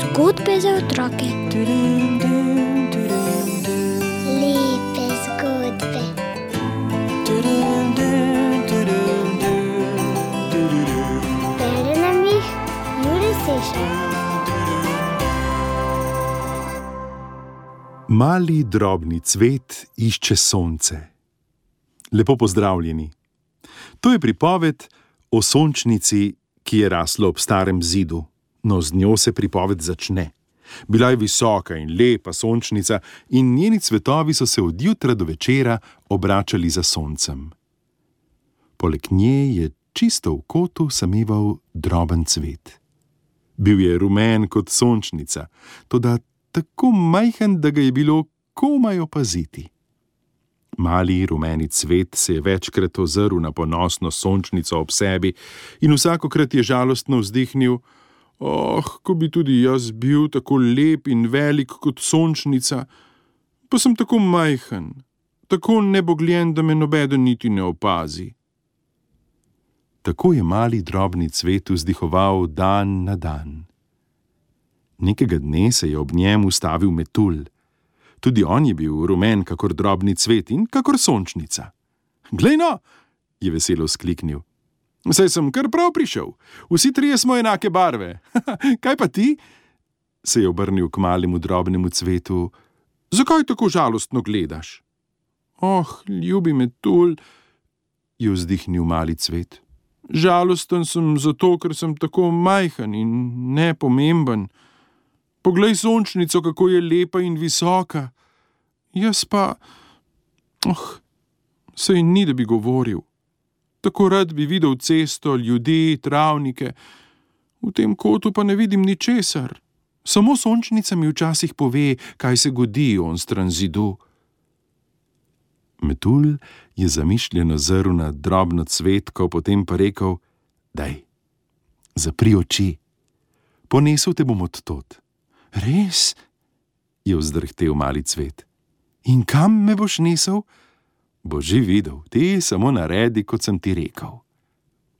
Zgodbe za otroke. Lepe zgodbe. Bere nam jih Juri Sešar. Mali drobni cvet išče sonce. Lepo pozdravljeni. To je pripoved o sončnici, ki je rasla ob starem zidu, no z njo se pripoved začne. Bila je visoka in lepa sončnica, in njeni cvetovi so se od jutra do večera obračali za soncem. Poleg nje je čisto v kotu sameval droben cvet. Bil je rumen kot sončnica, toda tako majhen, da ga je bilo komaj opaziti. Mali rumeni cvet se je večkrat ozrl na ponosno sončnico ob sebi in vsakokrat je žalostno vzdihnil: Oh, ko bi tudi jaz bil tako lep in velik kot sončnica, pa sem tako majhen, tako nebogljen, da me nobeden niti ne opazi. Tako je mali drobni cvet vzdihoval dan na dan. Nekega dne se je ob njem ustavil metulj. Tudi on je bil rumen, kakor drobni cvet in kakor sončnica. Glej no, je veselo skliknil. Saj sem kar prav prišel, vsi trije smo enake barve. Kaj pa ti? se je obrnil k malemu drobnemu cvetu. Zakaj tako žalostno gledaš? Oh, ljubi metulj, je vzdihnil mali cvet. Žalosten sem zato, ker sem tako majhen in nepomemben. Poglej sončnico, kako je lepa in visoka. Jaz pa, oh, sej ni, da bi govoril. Tako rad bi videl cesto, ljudi, travnike, v tem kotu pa ne vidim ničesar. Samo sončnica mi včasih pove, kaj se godi on stran zidu. Metulj je zamišljeno zrl na drobno cvetko, potem pa rekel: Daj, zapri oči, ponesel te bom od tod. Res? je vzdrhtel mali cvet. In kam me boš nesel? Boš že videl, ti samo naredi, kot sem ti rekel.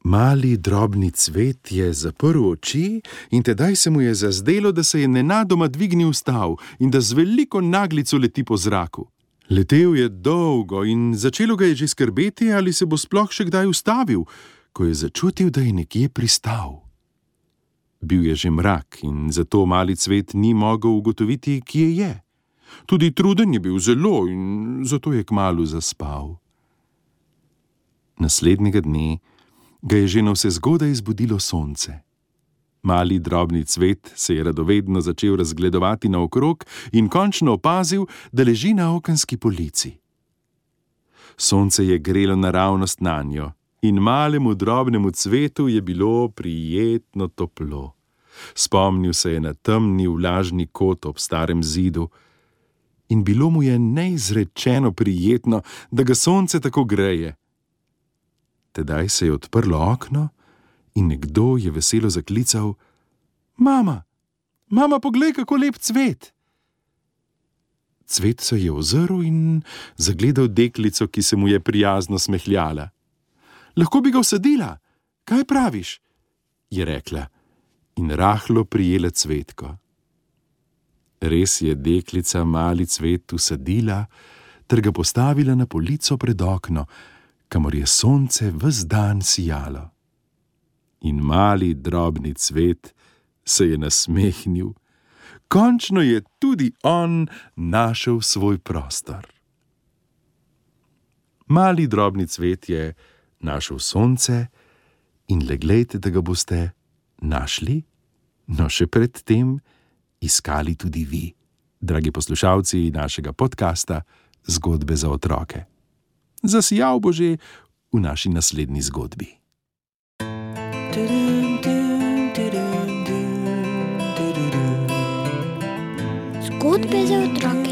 Mali drobni cvet je zaprl oči in tedaj se mu je zazdelo, da se je nenadoma dvignil stav in da z veliko naglico leti po zraku. Letel je dolgo in začelo ga je že skrbeti, ali se bo sploh še kdaj ustavil, ko je začutil, da je nekje pristal. Bil je že mrak in zato mali cvet ni mogel ugotoviti, kje je. Tudi truden je bil zelo in zato je kmalo zaspal. Naslednjega dne ga je že na vse zgodaj zbudilo sonce. Mali drobni cvet se je radovedno začel razgledovati naokrog in končno opazil, da leži na okenski polici. Sonce je grelo naravnost na njo in malemu drobnemu cvetu je bilo prijetno toplo. Spomnil se je na temni vlažni kot ob starem zidu in bilo mu je neizrečeno prijetno, da ga sonce tako greje. Tedaj se je odprlo okno in nekdo je veselo zaklical: Mama, mama, poglej, kako lep cvet! Cvet se je ozrl in zagledal deklico, ki se mu je prijazno smehljala. Lahko bi ga usadila, kaj praviš? je rekla in rahlo prijela cvetko. Res je deklica mali cvet usadila ter ga postavila na polico pred okno, kamor je sonce vse dan sijalo. In mali drobni cvet se je nasmehnil, končno je tudi on našel svoj prostor. Mali drobni cvet je našel sonce in le gledajte, da ga boste našli, no še predtem iskali tudi vi, dragi poslušalci našega podcasta Zgodbe za otroke. Zasijal bo že v naši naslednji zgodbi. Zgodbe za otroke.